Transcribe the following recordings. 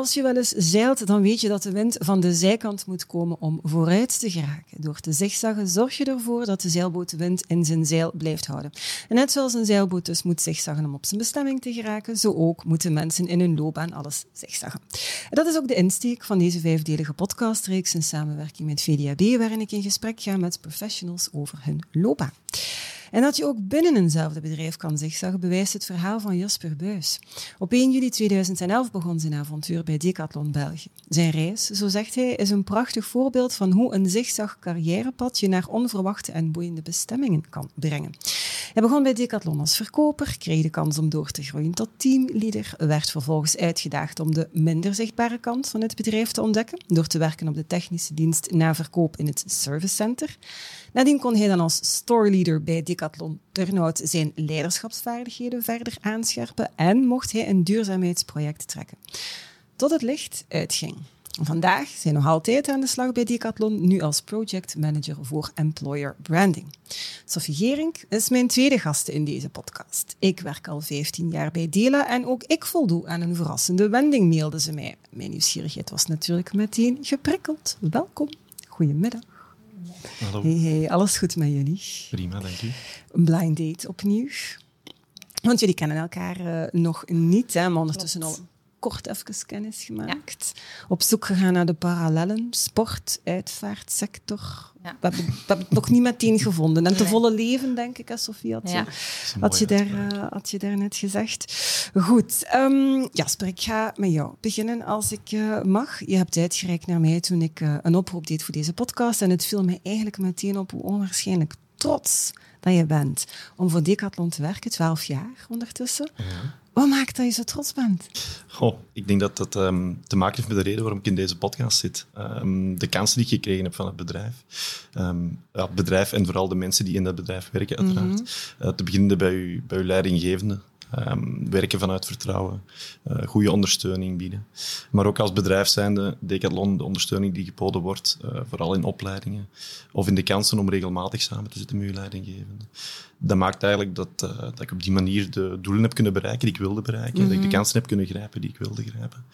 Als je wel eens zeilt, dan weet je dat de wind van de zijkant moet komen om vooruit te geraken. Door te zigzaggen zorg je ervoor dat de zeilboot de wind in zijn zeil blijft houden. En net zoals een zeilboot dus moet zigzaggen om op zijn bestemming te geraken, zo ook moeten mensen in hun loopbaan alles zigzaggen. En dat is ook de insteek van deze vijfdelige podcastreeks in samenwerking met VDAB, waarin ik in gesprek ga met professionals over hun loopbaan. En dat je ook binnen eenzelfde bedrijf kan zigzaggen, bewijst het verhaal van Jasper Buis. Op 1 juli 2011 begon zijn avontuur bij Decathlon België. Zijn reis, zo zegt hij, is een prachtig voorbeeld van hoe een zigzag carrièrepad je naar onverwachte en boeiende bestemmingen kan brengen. Hij begon bij Decathlon als verkoper, kreeg de kans om door te groeien tot teamleader, werd vervolgens uitgedaagd om de minder zichtbare kant van het bedrijf te ontdekken, door te werken op de technische dienst na verkoop in het service center. Nadien kon hij dan als storeleader bij Decathlon Turnhout zijn leiderschapsvaardigheden verder aanscherpen en mocht hij een duurzaamheidsproject trekken. Tot het licht uitging. Vandaag zijn nog altijd aan de slag bij Decathlon, nu als project manager voor employer branding. Sophie Gering is mijn tweede gast in deze podcast. Ik werk al 15 jaar bij Dela en ook ik voldoe aan een verrassende wending, mailde ze mij. Mijn nieuwsgierigheid was natuurlijk meteen geprikkeld. Welkom. Goedemiddag. Hallo. Hey, hey, alles goed met jullie? Prima, dank u. Een blind date opnieuw. Want jullie kennen elkaar eh, nog niet, hè, maar ondertussen al kort even kennis gemaakt. Op zoek gegaan naar de parallellen. Sport, uitvaartsector. Ja. We, hebben, we hebben het nog niet meteen gevonden. En te volle leven, denk ik, Sofie, had je, Ja. Dat een had je, daar, eh, had je daar net gezegd. Goed. ehm, Jasper, ik ga met jou beginnen als ik eh, mag. Je hebt uitgereikt naar mij toen ik eh, een oproep deed voor deze podcast. En het viel mij eigenlijk meteen op hoe onwaarschijnlijk trots dat je bent om voor Decathlon te werken, 12 jaar ondertussen. Wat maakt dat je zo trots bent? Goh, ik denk dat dat ehm, te maken heeft met de reden waarom ik in deze podcast zit. Ehm, de kansen die ik gekregen heb van het bedrijf. Ehm, ja, het bedrijf en vooral de mensen die in dat bedrijf werken, uiteraard. Eh, te beginnen bij uw, bij uw leidinggevende. Ehm, werken vanuit vertrouwen, eh, goede ondersteuning bieden. Maar ook als bedrijf zijnde, Decathlon, de ondersteuning die geboden wordt, eh, vooral in opleidingen of in de kansen om regelmatig samen te zitten met uw leidinggevende. Dat maakt eigenlijk dat, eh, dat ik op die manier de doelen heb kunnen bereiken die ik wilde bereiken, dat ik de kansen heb kunnen grijpen die ik wilde grijpen.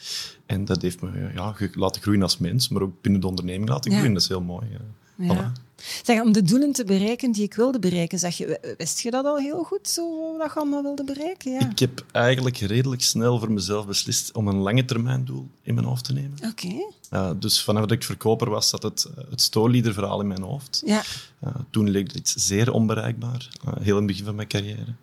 En dat heeft me ja, laten groeien als mens, maar ook binnen de onderneming laten Ja. groeien. Dat is heel mooi. ja. Ja. Voilà. Zeg, om de doelen te bereiken die ik wilde bereiken, zeg je, wist je dat al heel goed, zo, dat je allemaal wilde bereiken? Ja. Ik heb eigenlijk redelijk snel voor mezelf beslist om een lange termijn doel in mijn hoofd te nemen. Oké. Uh, dus vanaf dat ik verkoper was, zat het, uh, het stoorleader-verhaal in mijn hoofd. Ja. Uh, toen leek het zeer onbereikbaar, uh, heel in het begin van mijn carrière.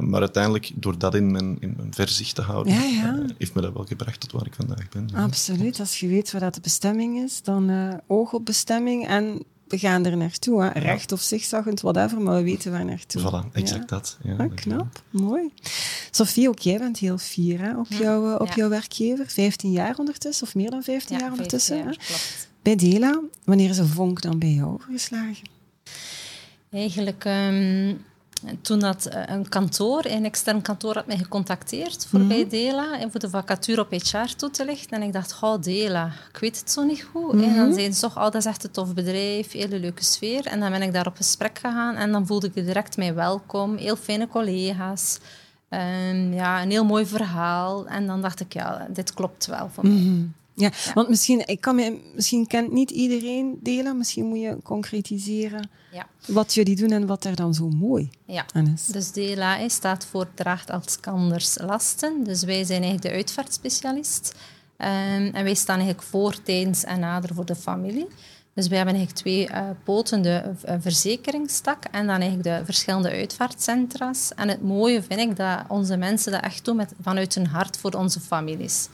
Maar uiteindelijk, door dat in mijn, in mijn verzicht te houden, Ja, ja. heeft me dat wel gebracht tot waar ik vandaag ben. Absoluut. Als je weet waar dat de bestemming is, dan oog op bestemming en we gaan er naartoe. Hè. Recht of zigzaggend, whatever, maar we weten waar naartoe. Voilà, exact dat. Ja, ah, knap, mooi. Sophie, ook jij bent heel fier hè, op, jou, op ja. jouw werkgever. 15 jaar ondertussen, of meer dan 15 Ja, jaar ondertussen. 15 hè? jaar, klopt. Bij Dela, wanneer is een vonk dan bij jou overgeslagen? Eigenlijk toen dat eh, een kantoor, een extern kantoor, had mij gecontacteerd voor bij Dela en voor de vacature op HR toe te lichten. En ik dacht, goh, Dela, ik weet het zo niet goed. En dan zeiden ze toch, oh, dat is echt een tof bedrijf, hele leuke sfeer. En dan ben ik daar op gesprek gegaan en dan voelde ik direct mij welkom. Heel fijne collega's. Ehm, ja, een heel mooi verhaal. En dan dacht ik, ja, dit klopt wel voor mij. Ja, want misschien, ik kan me, misschien kent niet iedereen Dela. Misschien moet je concretiseren Ja. wat jullie doen en wat er dan zo mooi Ja. aan is. Dus DLA hè, staat voor Draagt als Kanders Lasten. Dus wij zijn eigenlijk de uitvaartspecialist. Ehm, en wij staan eigenlijk voor, tijdens en nader voor de familie. Dus wij hebben eigenlijk twee eh, poten, de uh, verzekeringstak en dan eigenlijk de verschillende uitvaartcentra's. En het mooie vind ik dat onze mensen dat echt doen met, vanuit hun hart voor onze families.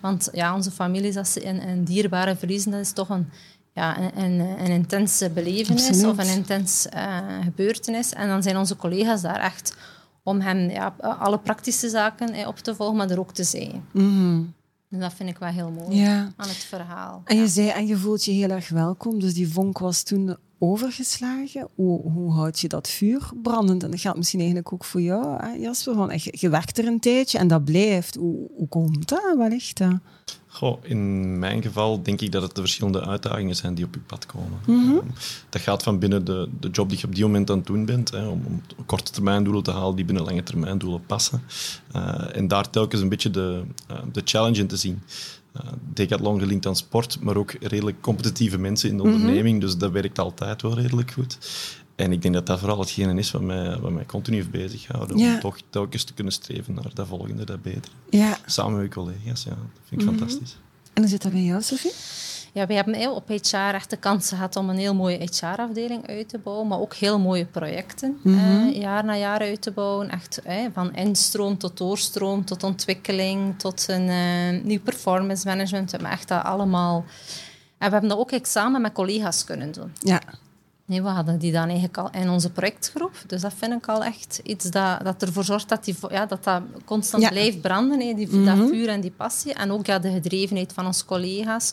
Want ja, onze families, als ze een, een dierbare verliezen, dat is toch een, ja, een, een, een intense belevenis Absoluut. of een intens eh, gebeurtenis. En dan zijn onze collega's daar echt om hen ja, alle praktische zaken eh, op te volgen, maar er ook te zijn. En dat vind ik wel heel mooi Ja. aan het verhaal. En je zei, en je voelt je heel erg welkom, dus die vonk was toen overgeslagen. Hoe, hoe houd je dat vuur brandend? En dat geldt misschien eigenlijk ook voor jou, hè, Jasper. Want je, je werkt er een tijdje en dat blijft. Hoe, hoe komt dat? Wat ligt dat? Goh, in mijn geval denk ik dat het de verschillende uitdagingen zijn die op je pad komen. Mhm. Um, dat gaat van binnen de, de job die je op die moment aan het doen bent, hè, om, om korte termijn doelen te halen die binnen lange termijn doelen passen. Uh, en daar telkens een beetje de, uh, de challenge in te zien. Uh, Decathlon gelinkt aan sport, maar ook redelijk competitieve mensen in de Mhm. onderneming, dus dat werkt altijd wel redelijk goed. En ik denk dat dat vooral hetgene is wat mij, wat mij continu heeft bezighouden, Ja. om toch telkens te kunnen streven naar dat volgende, dat beter. Ja. Samen met collega's, ja, dat vind ik Mhm. fantastisch. En hoe zit dat bij jou, Sophie? Ja, we hebben heel op HR echt de kans gehad om een heel mooie HR-afdeling uit te bouwen, maar ook heel mooie projecten Mhm. eh, jaar na jaar uit te bouwen. Echt eh, van instroom tot doorstroom, tot ontwikkeling, tot een eh, nieuw performance management. We hebben echt dat allemaal... En we hebben dat ook echt samen met collega's kunnen doen. Ja. Nee, we hadden die dan eigenlijk al in onze projectgroep. Dus dat vind ik al echt iets dat, dat ervoor zorgt dat die, ja, dat, dat constant Ja. blijft branden. Hè, die, Dat vuur en die passie. En ook ja, de gedrevenheid van onze collega's.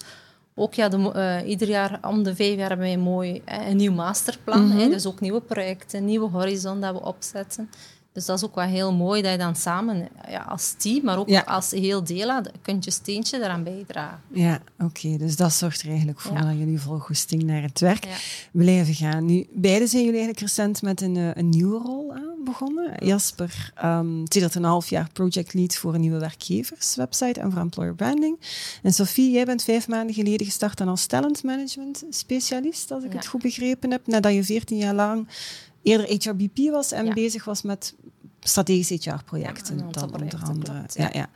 Ook ja, de, eh, ieder jaar, om de vijf jaar, hebben wij mooi eh, een nieuw masterplan. hè, dus ook nieuwe projecten, nieuwe horizon dat we opzetten. Dus dat is ook wel heel mooi dat je dan samen, ja, als team, maar ook Ja. als heel deel, kunt je steentje eraan bijdragen. Ja, oké. Dus dat zorgt er eigenlijk voor Ja. dat jullie vol goesting naar het werk blijven gaan. Nu, beide zijn jullie eigenlijk recent met een, eh, een nieuwe rol aan begonnen. Jasper, um, sinds een half jaar project lead voor een nieuwe werkgeverswebsite en voor employer branding. En Sophie, jij bent vijf maanden geleden gestart dan als talentmanagement specialist, als ik het goed begrepen heb, nadat je veertien jaar lang eerder HRBP was en Ja. bezig was met strategische HR-projecten. Ja, dan onder andere. klopt, ja. ja.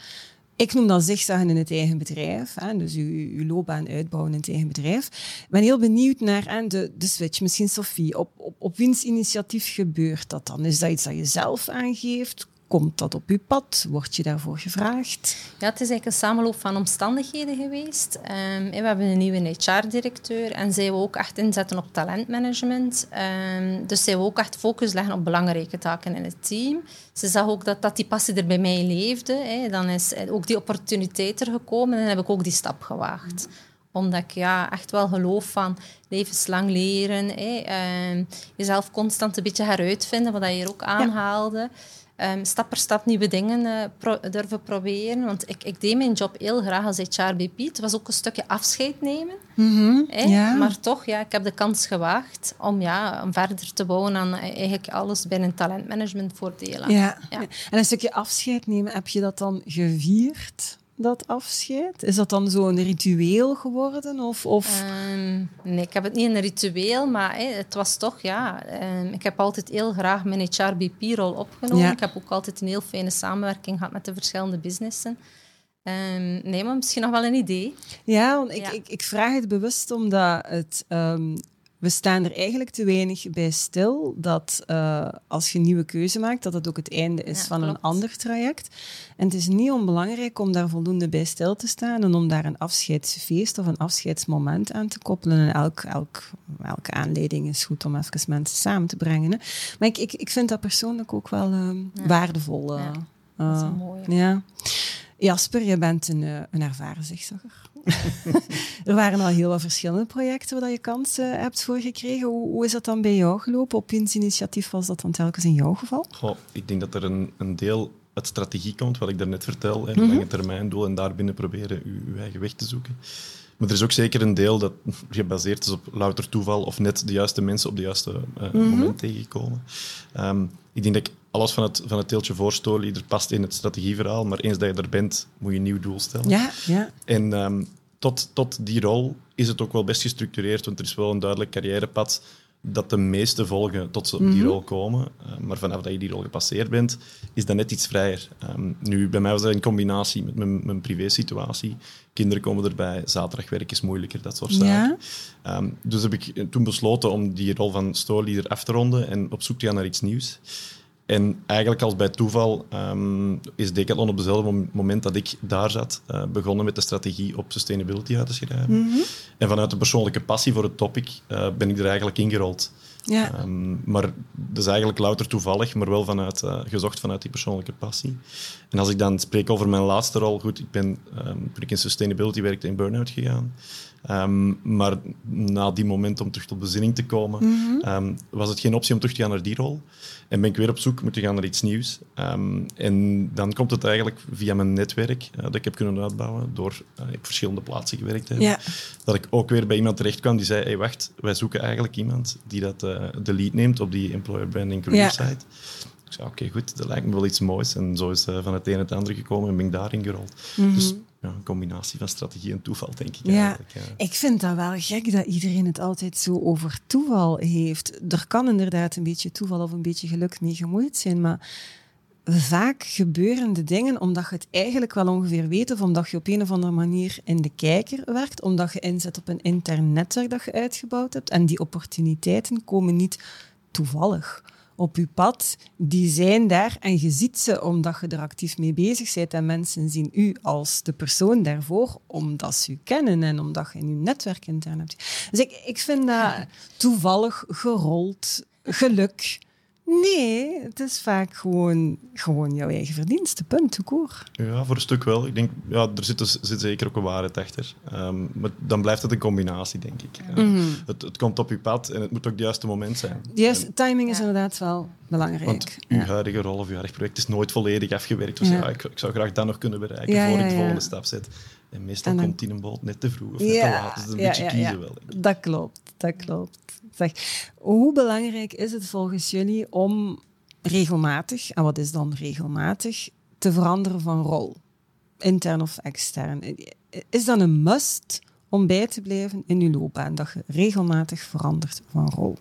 Ik noem dat zigzaggen in het eigen bedrijf. Hè, dus uw, uw loopbaan uitbouwen in het eigen bedrijf. Ik ben heel benieuwd naar de, de switch. Misschien Sophie, op, op, op wiens initiatief gebeurt dat dan? Is dat iets dat je zelf aangeeft? Komt dat op uw pad? Word je daarvoor gevraagd? Ja, het is eigenlijk een samenloop van omstandigheden geweest. Ehm, we hebben een nieuwe HR-directeur en zij we ook echt inzetten op talentmanagement. Ehm, dus zij we ook echt focus leggen op belangrijke taken in het team. Ze zag ook dat, dat die passie er bij mij leefde. Hè. Dan is ook die opportuniteit er gekomen en dan heb ik ook die stap gewaagd omdat ik ja, echt wel geloof van levenslang leren. Hè. Ehm, jezelf constant een beetje heruitvinden, wat je hier ook aanhaalde. Ehm, stap per stap nieuwe dingen eh, pro- durven proberen. Want ik, ik deed mijn job heel graag als HRBP. Het was ook een stukje afscheid nemen. ja. Maar toch, ja, ik heb de kans gewaagd om, ja, om verder te bouwen aan eigenlijk alles binnen talentmanagement voordelen. Ja. Ja. En een stukje afscheid nemen, heb je dat dan gevierd? Dat afscheid? Is dat dan zo'n ritueel geworden? Of, of... Ehm, nee, ik heb het niet een ritueel, maar het was toch, ja... ehm, ik heb altijd heel graag mijn HRBP-rol opgenomen. Ja. Ik heb ook altijd een heel fijne samenwerking gehad met de verschillende businessen. Ehm, nee, maar misschien nog wel een idee. Ja, want ik, Ja. Ik, ik vraag het bewust omdat het, we staan er eigenlijk te weinig bij stil dat eh, als je een nieuwe keuze maakt, dat het ook het einde is Ja, van een ander traject. En het is niet onbelangrijk om daar voldoende bij stil te staan en om daar een afscheidsfeest of een afscheidsmoment aan te koppelen. En elk, elk, elke aanleiding is goed om even mensen samen te brengen. Hè. Maar ik, ik, ik vind dat persoonlijk ook wel ehm, waardevol. eh, dat is eh, mooie. ja. Jasper, je bent een, eh, een ervaren. er waren al heel wat verschillende projecten waar je kansen hebt voor gekregen. Hoe, hoe is dat dan bij jou gelopen? Op wiens initiatief was dat dan telkens in jouw geval? Goh, ik denk dat er een, een deel uit strategie komt, wat ik daarnet vertel, hè, Mhm. een lange termijn doel en daarbinnen proberen uw, uw eigen weg te zoeken. Maar er is ook zeker een deel dat gebaseerd is op louter toeval of net de juiste mensen op de juiste eh, Mhm. moment tegenkomen. Ehm, ik denk dat ik alles van het, van het teeltje voorstoorlieder past in het strategieverhaal, maar eens dat je er bent, moet je een nieuw doel stellen. Ja, ja. En ehm, tot, tot die rol is het ook wel best gestructureerd, want er is wel een duidelijk carrièrepad dat de meesten volgen tot ze op die rol komen. Uh, maar vanaf dat je die rol gepasseerd bent, is dat net iets vrijer. Um, nu, bij mij was dat in combinatie met mijn, mijn privésituatie. Kinderen komen erbij, zaterdag werk is moeilijker, dat soort zaken. Ja. Um, dus heb ik toen besloten om die rol van stoorleader af te ronden en op zoek te gaan naar iets nieuws. En eigenlijk als bij toeval um, is Decathlon op dezelfde moment dat ik daar zat, uh, begonnen met de strategie op sustainability uit te schrijven. Mm -hmm. En vanuit de persoonlijke passie voor het topic uh, ben ik er eigenlijk ingerold. Ja. Ehm, maar dat is eigenlijk louter toevallig, maar wel vanuit, uh, gezocht vanuit die persoonlijke passie. En als ik dan spreek over mijn laatste rol, goed, ik ben um, toen ik in sustainability werkte in burn-out gegaan. Um, maar na die moment om terug tot bezinning te komen, mm -hmm. was het geen optie om terug te gaan naar die rol. En ben ik weer op zoek moeten gaan naar iets nieuws. Um, en dan komt het eigenlijk via mijn netwerk uh, dat ik heb kunnen uitbouwen door uh, op verschillende plaatsen gewerkt te hebben. Ja. Dat ik ook weer bij iemand terecht kwam die zei, hey, wacht, wij zoeken eigenlijk iemand die dat, de lead neemt op die employer branding career site. Ik zei, oké, okay, goed, dat lijkt me wel iets moois. En zo is van het een het andere gekomen en ben ik daarin gerold. Mm -hmm. Dus ja, een combinatie van strategie en toeval, denk ik. Ja, ja, ik vind dat wel gek dat iedereen het altijd zo over toeval heeft. Er kan inderdaad een beetje toeval of een beetje geluk mee gemoeid zijn, maar vaak gebeuren de dingen omdat je het eigenlijk wel ongeveer weet of omdat je op een of andere manier in de kijker werkt, omdat je inzet op een intern netwerk dat je uitgebouwd hebt. En die opportuniteiten komen niet toevallig op je pad, die zijn daar en je ziet ze omdat je er actief mee bezig bent en mensen zien u als de persoon daarvoor omdat ze u kennen en omdat je in je netwerk intern hebt. Dus ik, ik vind dat toevallig gerold geluk Nee, het is vaak gewoon, gewoon jouw eigen verdienste, punt, koer. Ja, voor een stuk wel. Ik denk, ja, er zit, dus, zit zeker ook een waarheid achter. Um, maar dan blijft het een combinatie, denk ik. Mm -hmm. het, het, komt op je pad en het moet ook het juiste moment zijn. Timing is inderdaad wel belangrijk. Want uw ja. huidige rol of uw huidig project is nooit volledig afgewerkt. Dus ja. ik, ik, zou graag dat nog kunnen bereiken voor ik de volgende stap zet. En meestal en dan... komt die een boot net te vroeg of net te laat. Dus een beetje kiezen wel. Dat klopt, dat klopt. Hoe belangrijk is het volgens jullie om regelmatig, en wat is dan regelmatig, te veranderen van rol? Intern of extern. Is dat een must om bij te blijven in je loopbaan, dat je regelmatig verandert van rol?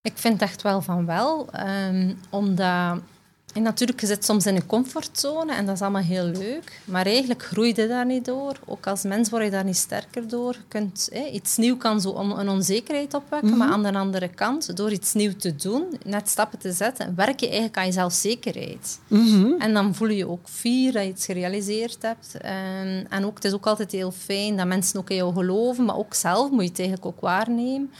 Ik vind echt wel van wel, um, omdat en natuurlijk, je zit soms in een comfortzone en dat is allemaal heel leuk. Maar eigenlijk groei je daar niet door. Ook als mens word je daar niet sterker door. Je kunt, iets nieuw kan zo een onzekerheid opwekken, mm -hmm. maar aan de andere kant, door iets nieuws te doen, net stappen te zetten, werk je eigenlijk aan je zelfzekerheid. Mm -hmm. En dan voel je je ook fier dat je iets gerealiseerd hebt. En, en ook, het is ook altijd heel fijn dat mensen ook in jou geloven, maar ook zelf moet je het eigenlijk ook waarnemen.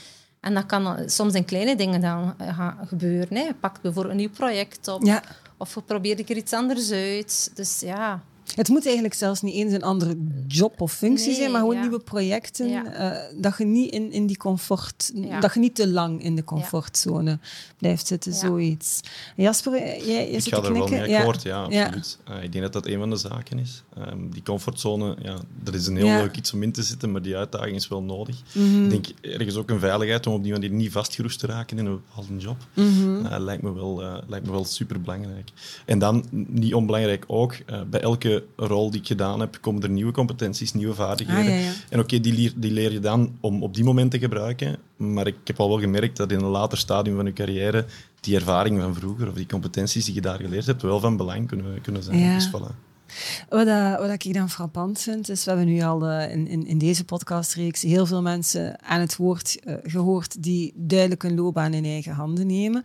En dat kan soms in kleine dingen dan gaan gebeuren. Hè. Je pakt bijvoorbeeld een nieuw project op. Ja. Of probeer ik er iets anders uit. Dus ja, het moet eigenlijk zelfs niet eens een andere job of functie nee, zijn, maar gewoon ja. nieuwe projecten. Ja. Uh, dat je niet in, in die comfort, ja. dat je niet te lang in de comfortzone blijft zitten, zoiets. Jasper, jij, ik zit ga er wel mee akkoord, ja, absoluut. Uh, ik denk dat dat een van de zaken is. Um, die comfortzone, ja, dat is een heel leuk iets om in te zitten, maar die uitdaging is wel nodig. Mm -hmm. Ik denk ergens ook een veiligheid om op die manier niet vastgeroest te raken in een bepaalde job. Mm -hmm. uh, lijkt, me wel, lijkt me wel super belangrijk. En dan, niet onbelangrijk ook, bij elke rol die ik gedaan heb, komen er nieuwe competenties, nieuwe vaardigheden. Ah, ja, ja. En oké, okay, die, leer, die leer je dan om op die moment te gebruiken. Maar ik heb al wel gemerkt dat in een later stadium van je carrière die ervaring van vroeger of die competenties die je daar geleerd hebt, wel van belang kunnen, kunnen zijn. Ja. Dus voilà. Wat, dat, wat ik dan frappant vind, is we hebben nu al uh, in, in, in, deze podcastreeks heel veel mensen aan het woord uh, gehoord die duidelijk een loopbaan in eigen handen nemen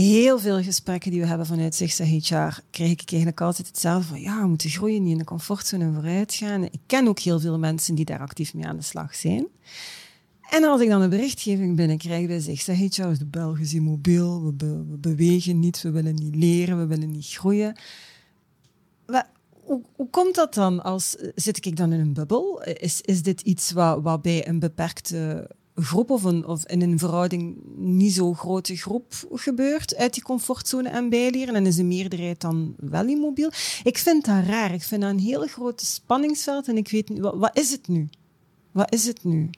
heel veel gesprekken die we hebben vanuit Zigzag HR, krijg ik eigenlijk altijd hetzelfde van, ja, we moeten groeien, niet in de comfortzone vooruit gaan. Ik ken ook heel veel mensen die daar actief mee aan de slag zijn. En als ik dan een berichtgeving binnenkrijg bij Zigzag HR, is de Belgische mobiel, we, be we, bewegen niet, we willen niet leren, we willen niet groeien. Maar, hoe, komt dat dan? Als, zit ik dan in een bubbel? Is, is dit iets wat, wat bij een beperkte groep of, een, of in een verhouding niet zo grote groep gebeurt uit die comfortzone en bijleren en is de meerderheid dan wel immobiel. Ik vind dat raar. Ik vind dat een hele grote spanningsveld en ik weet niet, wat, wat is het nu? Wat is het nu?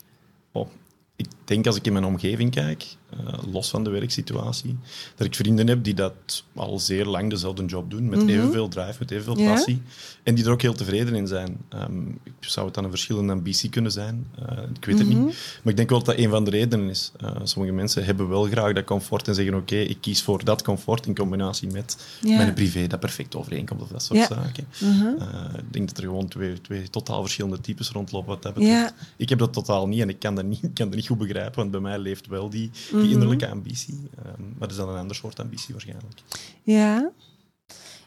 Oh, ik denk als ik in mijn omgeving kijk, uh, los van de werksituatie, dat ik vrienden heb die dat al zeer lang dezelfde job doen, met mm -hmm. evenveel drive, met evenveel ja? passie, en die er ook heel tevreden in zijn. Um, zou het dan een verschillende ambitie kunnen zijn? Uh, ik weet het mm -hmm. niet. Maar ik denk wel dat dat een van de redenen is. Uh, sommige mensen hebben wel graag dat comfort en zeggen oké, okay, ik kies voor dat comfort in combinatie met ja. mijn privé dat perfect overeenkomt of dat soort ja. zaken. Mm -hmm. ik denk dat er gewoon twee, twee totaal verschillende types rondlopen wat dat betreft. Ik heb dat totaal niet en ik kan dat niet, ik kan dat niet goed begrijpen, want bij mij leeft wel die, die die innerlijke ambitie. Um, maar dat is dan een ander soort ambitie waarschijnlijk. Ja.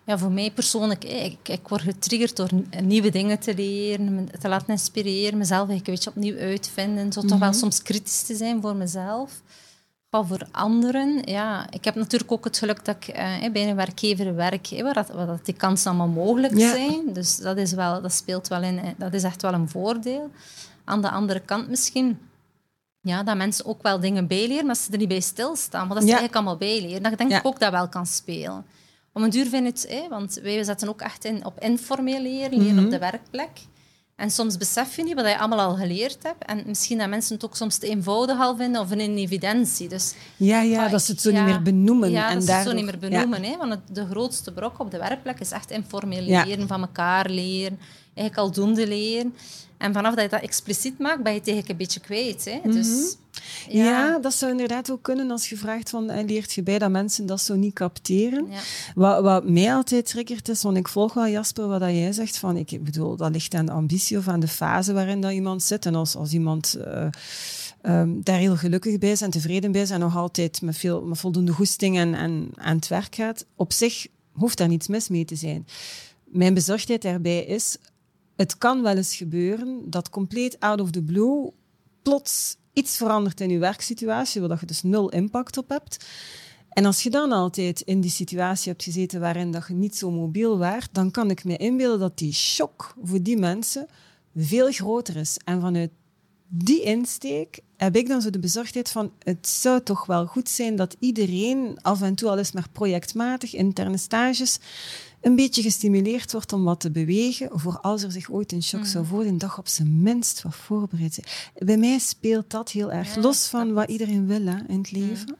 Ja, voor mij persoonlijk, ik, ik word getriggerd door nieuwe dingen te leren, te laten inspireren, mezelf een beetje opnieuw uitvinden, zo mm -hmm. toch wel soms kritisch te zijn voor mezelf. Goh, voor anderen, ja. Ik heb natuurlijk ook het geluk dat ik eh, bij een werkgever werk, waar, dat, waar dat die kansen allemaal mogelijk Ja. zijn. Dus dat, is wel, dat speelt wel in, eh, dat is echt wel een voordeel. Aan de andere kant misschien, ja, dat mensen ook wel dingen bijleren, maar ze er niet bij stilstaan. Maar dat ze Ja. eigenlijk allemaal bijleren. Dat denk Ja. ik ook dat wel kan spelen. Om een duur vind ik het, hè, want wij zetten ook echt in op informeel leren, leren Mhm. op de werkplek. En soms besef je niet wat je allemaal al geleerd hebt. En misschien dat mensen het ook soms te eenvoudig al vinden of een evidentie. Dus Ja, ja, Ah, dat ze het zo ja. niet meer benoemen. Ja, en dat ze het zo niet meer benoemen. Hè? Want het, de grootste brok op de werkplek is echt informeel leren, van elkaar leren, eigenlijk aldoende leren. En vanaf dat je dat expliciet maakt, ben je het eigenlijk een beetje kwijt. Hè? Dus, Ja. ja, dat zou inderdaad ook kunnen als je vraagt van, eh, leert je bij dat mensen dat zo niet capteren. Ja. Wat, wat mij altijd triggert is, want ik volg wel Jasper wat dat jij zegt, van, ik bedoel, dat ligt aan de ambitie of aan de fase waarin dat iemand zit. En als, als iemand eh, ehm, daar heel gelukkig bij is en tevreden bij is en nog altijd met, veel, met voldoende goesting en, en aan het werk gaat, op zich hoeft daar niets mis mee te zijn. Mijn bezorgdheid daarbij is, het kan wel eens gebeuren dat compleet out of the blue plots iets verandert in je werksituatie, waar je dus nul impact op hebt. En als je dan altijd in die situatie hebt gezeten waarin dat je niet zo mobiel waart, dan kan ik me inbeelden dat die shock voor die mensen veel groter is. En vanuit die insteek heb ik dan zo de bezorgdheid van het zou toch wel goed zijn dat iedereen af en toe al eens maar projectmatig interne stages een beetje gestimuleerd wordt om wat te bewegen voor als er zich ooit een shock zou voordoen, dat je op zijn minst wat voorbereid zijn. Bij mij speelt dat heel erg, Ja, los van wat iedereen wil hè, in het leven.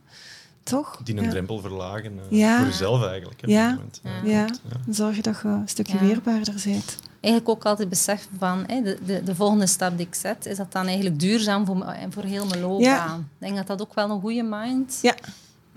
Toch? Die een Ja. drempel verlagen eh, Ja. voor jezelf eigenlijk. Hè, Ja. moment. Ja, klopt, ja. dan zorg je dat je een stukje Ja. weerbaarder bent. Eigenlijk ook altijd beseffen van hè, de, de, de volgende stap die ik zet, is dat dan eigenlijk duurzaam voor, voor heel mijn loopbaan. Ik denk dat dat ook wel een goede mind Ja.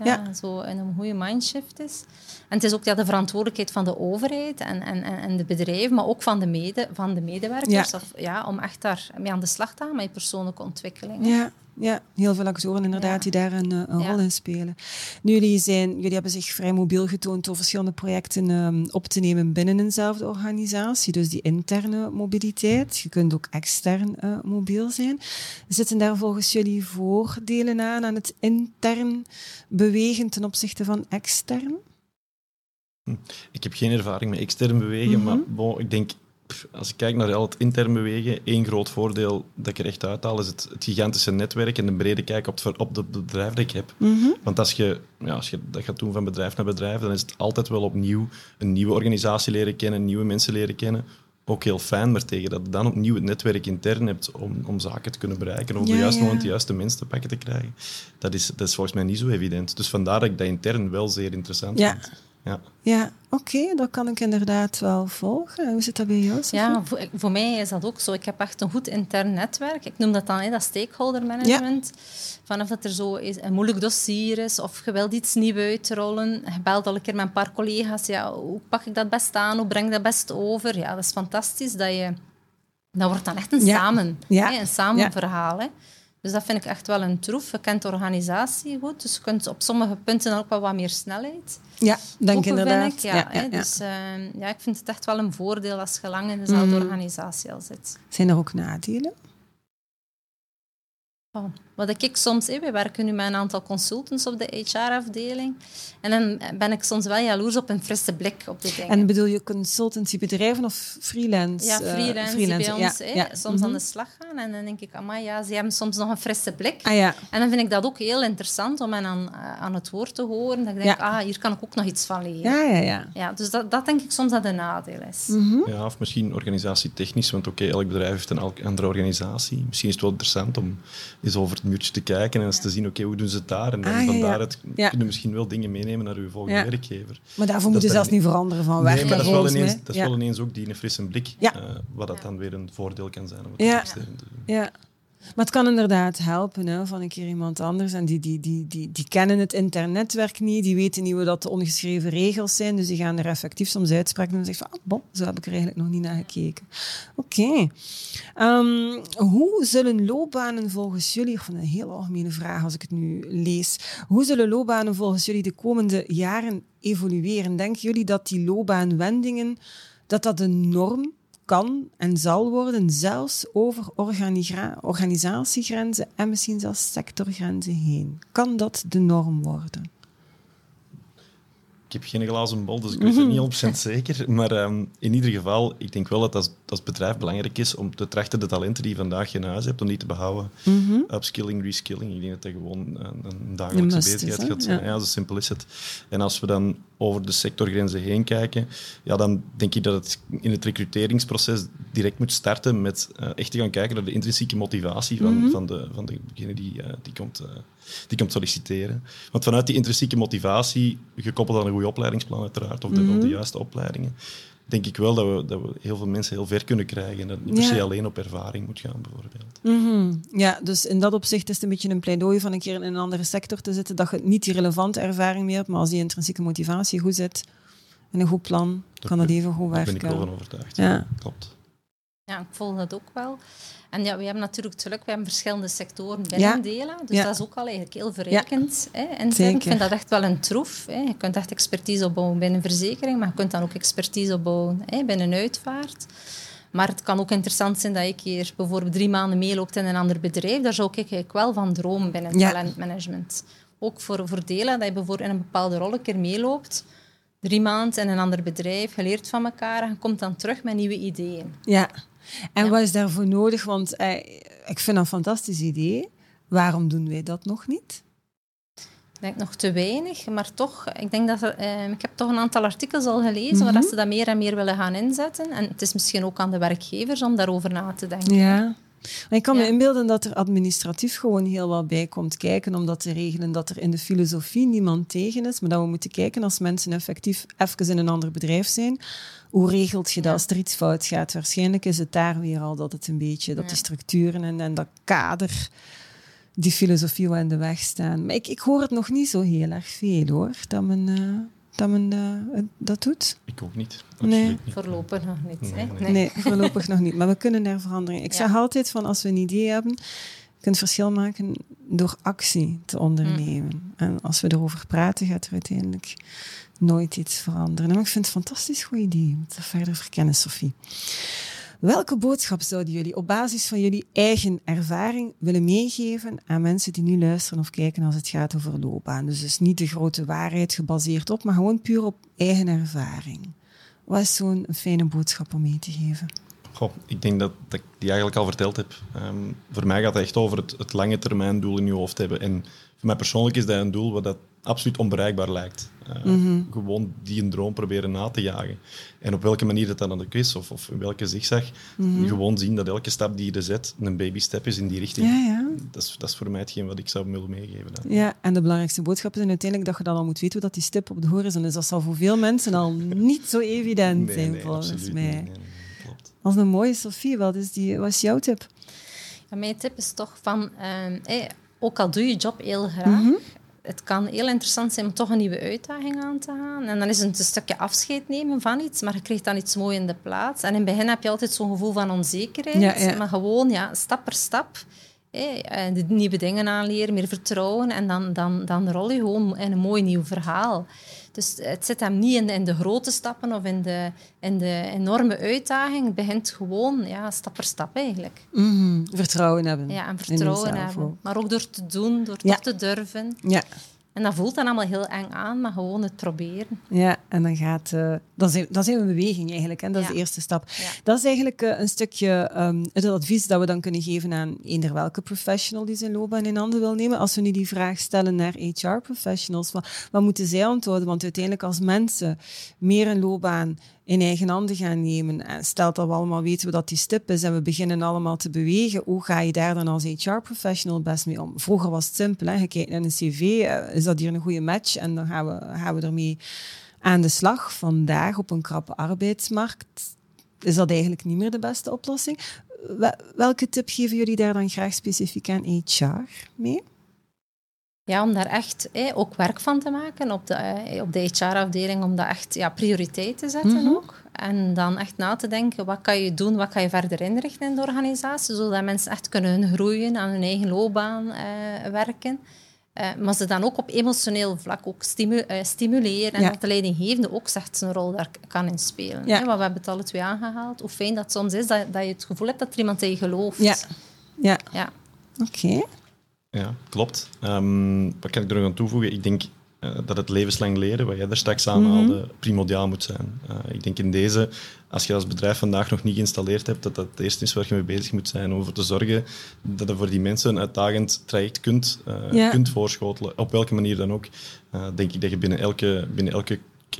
Ja. Zo een, een goede mindshift is. En het is ook ja, de verantwoordelijkheid van de overheid en, en, en de bedrijven, maar ook van de, mede, van de medewerkers. Ja. Of, ja, om echt daar mee aan de slag te gaan met je persoonlijke ontwikkeling. Ja, ja, heel veel actoren inderdaad Ja. die daar een, eh, een Ja. rol in spelen. Nu, jullie, zijn, jullie hebben zich vrij mobiel getoond door verschillende projecten ehm, op te nemen binnen eenzelfde organisatie. Dus die interne mobiliteit. Je kunt ook extern eh, mobiel zijn. Zitten daar volgens jullie voordelen aan, aan het intern bewegen ten opzichte van extern? Ik heb geen ervaring met extern bewegen, Mhm. maar bon, ik denk, als ik kijk naar al het intern bewegen, één groot voordeel dat ik er echt uithaal is het, het gigantische netwerk en de brede kijk op het, op het bedrijf dat ik heb. Mhm. Want als je, ja, als je dat gaat doen van bedrijf naar bedrijf, dan is het altijd wel opnieuw een nieuwe organisatie leren kennen, nieuwe mensen leren kennen. Ook heel fijn, maar tegen dat je dan opnieuw het netwerk intern hebt om, om zaken te kunnen bereiken, om op Ja, de juiste ja. moment de juiste mensen te pakken te krijgen, dat is, dat is volgens mij niet zo evident. Dus vandaar dat ik dat intern wel zeer interessant Ja. vind. Ja. Ja, oké, dat kan ik inderdaad wel volgen. Hoe zit dat bij jou? Sophie? Ja, voor, voor mij is dat ook zo. Ik heb echt een goed intern netwerk. Ik noem dat dan hè, dat stakeholder management. Vanaf dat er zo is, een moeilijk dossier is of je wilt iets nieuws uitrollen. Je belt al een keer met een paar collega's. Ja, hoe pak ik dat best aan? Hoe breng ik dat best over? Ja, dat is fantastisch. Dat, je, dat wordt dan echt een Ja. samen. Ja. Hè, een samen verhaal. Hè. Dus dat vind ik echt wel een troef. Je kent de organisatie goed. Dus je kunt op sommige punten ook wel wat meer snelheid. Ja, denk Open inderdaad. ik, ja, Ja, hè. ja, ja. Dus eh, ja, ik vind het echt wel een voordeel als je lang in dezelfde Mhm. organisatie al zit. Zijn er ook nadelen? Oh, Wat ik soms, hè, we werken nu met een aantal consultants op de HR-afdeling. En dan ben ik soms wel jaloers op een frisse blik op die dingen. En bedoel je consultancybedrijven of freelance? ja, eh, freelance, die bij ons Ja, soms Mhm. aan de slag gaan. En dan denk ik, amai, ja, ze hebben soms nog een frisse blik. Ah ja, En dan vind ik dat ook heel interessant om hen aan, eh, aan het woord te horen. Dat ik denk, Ja. ah, hier kan ik ook nog iets van leren. ja, ja. ja. Ja, dus dat, dat denk ik soms dat een nadeel is. Mhm. Ja, of misschien organisatietechnisch, want oké, elk bedrijf heeft een elk- andere organisatie. Misschien is het wel interessant om eens over muurtje te kijken en eens te zien, oké, hoe doen ze het daar? En dan Ah, van daaruit kunnen misschien wel dingen meenemen naar uw volgende werkgever. Maar daarvoor moet je zelfs niet veranderen van Nee, werken, maar dat is, wel ineens, dat is ja. wel ineens ook die frisse blik, eh, wat dat dan weer een voordeel kan zijn om het Ja. te doen. Ja. Maar het kan inderdaad helpen hè, van een keer iemand anders. En die, die, die, die, die kennen het internetwerk niet, die weten niet wat de ongeschreven regels zijn. Dus die gaan er effectief soms uitspreken en zeggen van, ah, bon, zo heb ik er eigenlijk nog niet naar gekeken. Oké. Ehm, hoe zullen loopbanen volgens jullie, of een heel algemene vraag als ik het nu lees, hoe zullen loopbanen volgens jullie de komende jaren evolueren? Denken jullie dat die loopbaanwendingen, dat dat de norm kan en zal worden, zelfs over organisatiegrenzen en misschien zelfs sectorgrenzen heen. Kan dat de norm worden? Ik heb geen glazen bol, dus ik weet het niet 100% zeker. Maar um, in ieder geval, ik denk wel dat als, als bedrijf belangrijk is om te trachten de talenten die je vandaag in huis hebt, om die te behouden. Mm Upskilling, reskilling, ik denk dat dat gewoon een, een dagelijkse bezigheid gaat zijn. Ja. ja, zo simpel is het. En als we dan over de sectorgrenzen heen kijken, ja, dan denk ik dat het in het recruteringsproces direct moet starten met uh, echt te gaan kijken naar de intrinsieke motivatie van, mm -hmm. van, de, van degene die, uh, die komt... Uh, die komt solliciteren. Want vanuit die intrinsieke motivatie, gekoppeld aan een goede opleidingsplan uiteraard, of de, mm -hmm. de juiste opleidingen, denk ik wel dat we, dat we heel veel mensen heel ver kunnen krijgen. En dat het niet per se alleen op ervaring moet gaan, bijvoorbeeld. Mm -hmm. Ja, dus in dat opzicht is het een beetje een pleidooi van een keer in een andere sector te zitten, dat je niet die relevante ervaring meer hebt, maar als die intrinsieke motivatie goed zit en een goed plan, dat kan dat even goed werken. Daar ben ik wel van overtuigd. Ja. Klopt. Ja, ik volg dat ook wel. En ja, we hebben natuurlijk het geluk, we hebben verschillende sectoren binnen ja. Dus ja. dat is ook al eigenlijk heel verrijkend. Ja. Hè, ik vind dat echt wel een troef. Hè. Je kunt echt expertise opbouwen binnen verzekering, maar je kunt dan ook expertise opbouwen hè, binnen uitvaart. Maar het kan ook interessant zijn dat je keer bijvoorbeeld drie maanden meeloopt in een ander bedrijf. Daar zou ik eigenlijk wel van dromen binnen talentmanagement. Ook voor, voor delen, dat je bijvoorbeeld in een bepaalde rol een keer meeloopt. Drie maanden in een ander bedrijf, je leert van elkaar en je komt dan terug met nieuwe ideeën. Ja. En ja. wat is daarvoor nodig? Want eh, ik vind dat een fantastisch idee. Waarom doen wij dat nog niet? Ik denk nog te weinig, maar toch, ik denk dat er, eh, ik heb toch een aantal artikels al gelezen mm -hmm. waar ze dat meer en meer willen gaan inzetten. En het is misschien ook aan de werkgevers om daarover na te denken. Ja. Maar ik kan me inbeelden dat er administratief gewoon heel wat bij komt kijken om dat te regelen, dat er in de filosofie niemand tegen is, maar dat we moeten kijken als mensen effectief even in een ander bedrijf zijn, hoe regelt je dat als er iets fout gaat? Waarschijnlijk is het daar weer al dat het een beetje, dat die structuren en, en dat kader, die filosofie wel in de weg staan. Maar ik, ik hoor het nog niet zo heel erg veel hoor, dat men, uh, dat, men uh, dat doet. Ik ook niet. Nee. niet. Voorlopig nog niet. Nee, nee. nee, voorlopig nog niet. Maar we kunnen daar verandering. Ik ja. zeg altijd van als we een idee hebben, je kunt verschil maken door actie te ondernemen. Mm. En als we erover praten, gaat er uiteindelijk nooit iets veranderen. Maar ik vind het een fantastisch goed idee. om te verder verkennen, Sophie. Welke boodschap zouden jullie op basis van jullie eigen ervaring willen meegeven aan mensen die nu luisteren of kijken als het gaat over loopbaan? Dus, niet de grote waarheid gebaseerd op, maar gewoon puur op eigen ervaring. Wat is zo'n fijne boodschap om mee te geven? Goh, ik denk dat, dat, ik die eigenlijk al verteld heb. Um, voor mij gaat het echt over het, het lange termijn doel in je hoofd hebben. En voor mij persoonlijk is dat een doel wat dat absoluut onbereikbaar lijkt. Uh, mm -hmm. Gewoon die een droom proberen na te jagen. En op welke manier dat dan ook is, of, of in welke zigzag, mm -hmm. gewoon zien dat elke stap die je zet een baby step is in die richting. Ja, ja. Dat, is, dat is voor mij hetgeen wat ik zou willen meegeven. Dan. Ja, en de belangrijkste boodschap is uiteindelijk dat je dan al moet weten hoe dat die stip op de horizon is. Dat zal voor veel mensen al niet zo evident nee, zijn, nee, volgens mij. Nee, nee, klopt. Als een mooie Sophie, wat is, die, wat is jouw tip? Ja, mijn tip is toch van, hey, ook al doe je job heel graag, mm -hmm het kan heel interessant zijn om toch een nieuwe uitdaging aan te gaan. En dan is het een stukje afscheid nemen van iets, maar je krijgt dan iets moois in de plaats. En in het begin heb je altijd zo'n gevoel van onzekerheid. Ja, ja. Maar gewoon ja, stap per stap hè, de nieuwe dingen aanleren, meer vertrouwen. En dan, dan, dan rol je gewoon in een mooi nieuw verhaal. Dus het zit hem niet in de, in de grote stappen of in de, in de enorme uitdaging. Het begint gewoon ja, stap per stap eigenlijk. Mm -hmm. Vertrouwen hebben. Ja, en vertrouwen hebben. Maar ook door te doen, door ja. te durven. Ja. En dat voelt dan allemaal heel eng aan, maar gewoon het proberen. Ja, en dan gaat... Uh, dat, is, dat is een beweging eigenlijk, hè? dat is de eerste stap. Ja. Dat is eigenlijk uh, een stukje um, het advies dat we dan kunnen geven aan eender welke professional die zijn loopbaan in handen wil nemen. Als we nu die vraag stellen naar HR-professionals, wat, wat moeten zij antwoorden? Want uiteindelijk als mensen meer een loopbaan in eigen handen gaan nemen. En stelt dat we allemaal weten dat die stip is en we beginnen allemaal te bewegen, hoe ga je daar dan als HR-professional best mee om? Vroeger was het simpel, hè? je kijkt naar een cv, uh, is dat hier een goede match? En dan gaan we, gaan we ermee aan de slag. Vandaag op een krappe arbeidsmarkt is dat eigenlijk niet meer de beste oplossing. Welke tip geven jullie daar dan graag specifiek aan HR mee? Ja, om daar echt eh, ook werk van te maken op de, eh, op de HR-afdeling, om dat echt ja, prioriteit te zetten mm -hmm. ook. En dan echt na te denken, wat kan je doen, wat kan je verder inrichten in de organisatie, zodat mensen echt kunnen groeien, aan hun eigen loopbaan eh, werken. Uh, maar ze dan ook op emotioneel vlak ook stimu uh, stimuleren. En dat de leidinggevende ook zegt zijn rol daar kan in spelen. Ja. Hè? Want we hebben het alle twee aangehaald. Hoe fijn dat soms is dat, dat je het gevoel hebt dat er iemand in je gelooft. Ja. Ja. ja. Oké. Ja, klopt. Um, wat kan ik er nog aan toevoegen? Ik denk uh, dat het levenslang leren, wat jij daar straks aanhaalde, mm primordiaal moet zijn. Uh, ik denk in deze, als je als bedrijf vandaag nog niet geïnstalleerd hebt, dat dat het eerste is waar je mee bezig moet zijn. Om ervoor te zorgen dat je voor die mensen een uitdagend traject kunt, uh, ja. kunt voorschotelen. Op welke manier dan ook. denk ik dat je binnen elke, binnen elke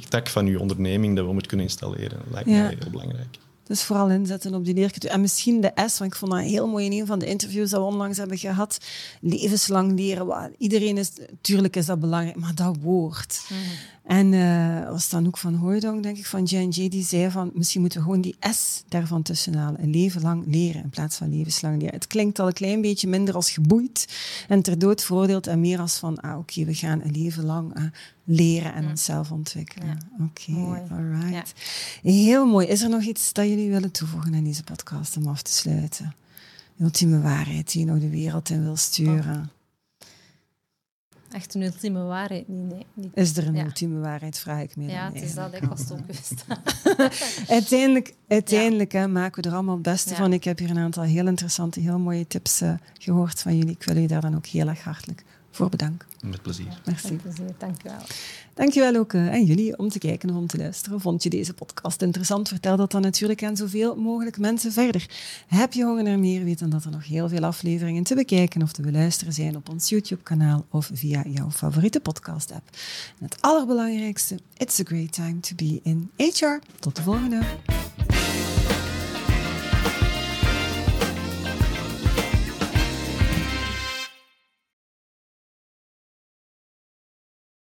tak van je onderneming dat we moet kunnen installeren. Dat lijkt ja. mij heel belangrijk. Dus vooral inzetten op die leercultuur. En misschien de S, want ik vond dat heel mooi in een van de interviews dat we onlangs hebben gehad. Levenslang leren. Iedereen is, natuurlijk is dat belangrijk, maar dat woord. Mm En uh, was dan ook van Hooydong, denk ik, van J&J, die zei van misschien moeten we gewoon die S daarvan tussenhalen. Een leven lang leren in plaats van levenslang leren. Het klinkt al een klein beetje minder als geboeid en ter dood veroordeeld en meer als van, ah oké, we gaan een leven lang uh, leren en onszelf ontwikkelen. Oké, okay, alright. Heel mooi. Is er nog iets dat jullie willen toevoegen aan deze podcast om af te sluiten? De ultieme waarheid die je nog de wereld in wil sturen. Echt een ultieme waarheid? Nee, nee. Is er een ultieme waarheid, vraag ik me Ja, het is dat. Ik was het ook uiteindelijk uiteindelijk hè, maken we er allemaal het beste van. Ik heb hier een aantal heel interessante, heel mooie tips uh, gehoord van jullie. Ik wil jullie daar dan ook heel erg hartelijk voor bedanken. Met plezier. Merci. Met plezier, dank je wel. Dankjewel ook uh, aan jullie om te kijken of om te luisteren. Vond je deze podcast interessant? Vertel dat dan natuurlijk aan zoveel mogelijk mensen verder. Heb je honger naar meer? Weet dan dat er nog heel veel afleveringen te bekijken of te beluisteren zijn op ons YouTube-kanaal of via jouw favoriete podcast-app. En het allerbelangrijkste, it's a great time to be in HR. Tot de volgende.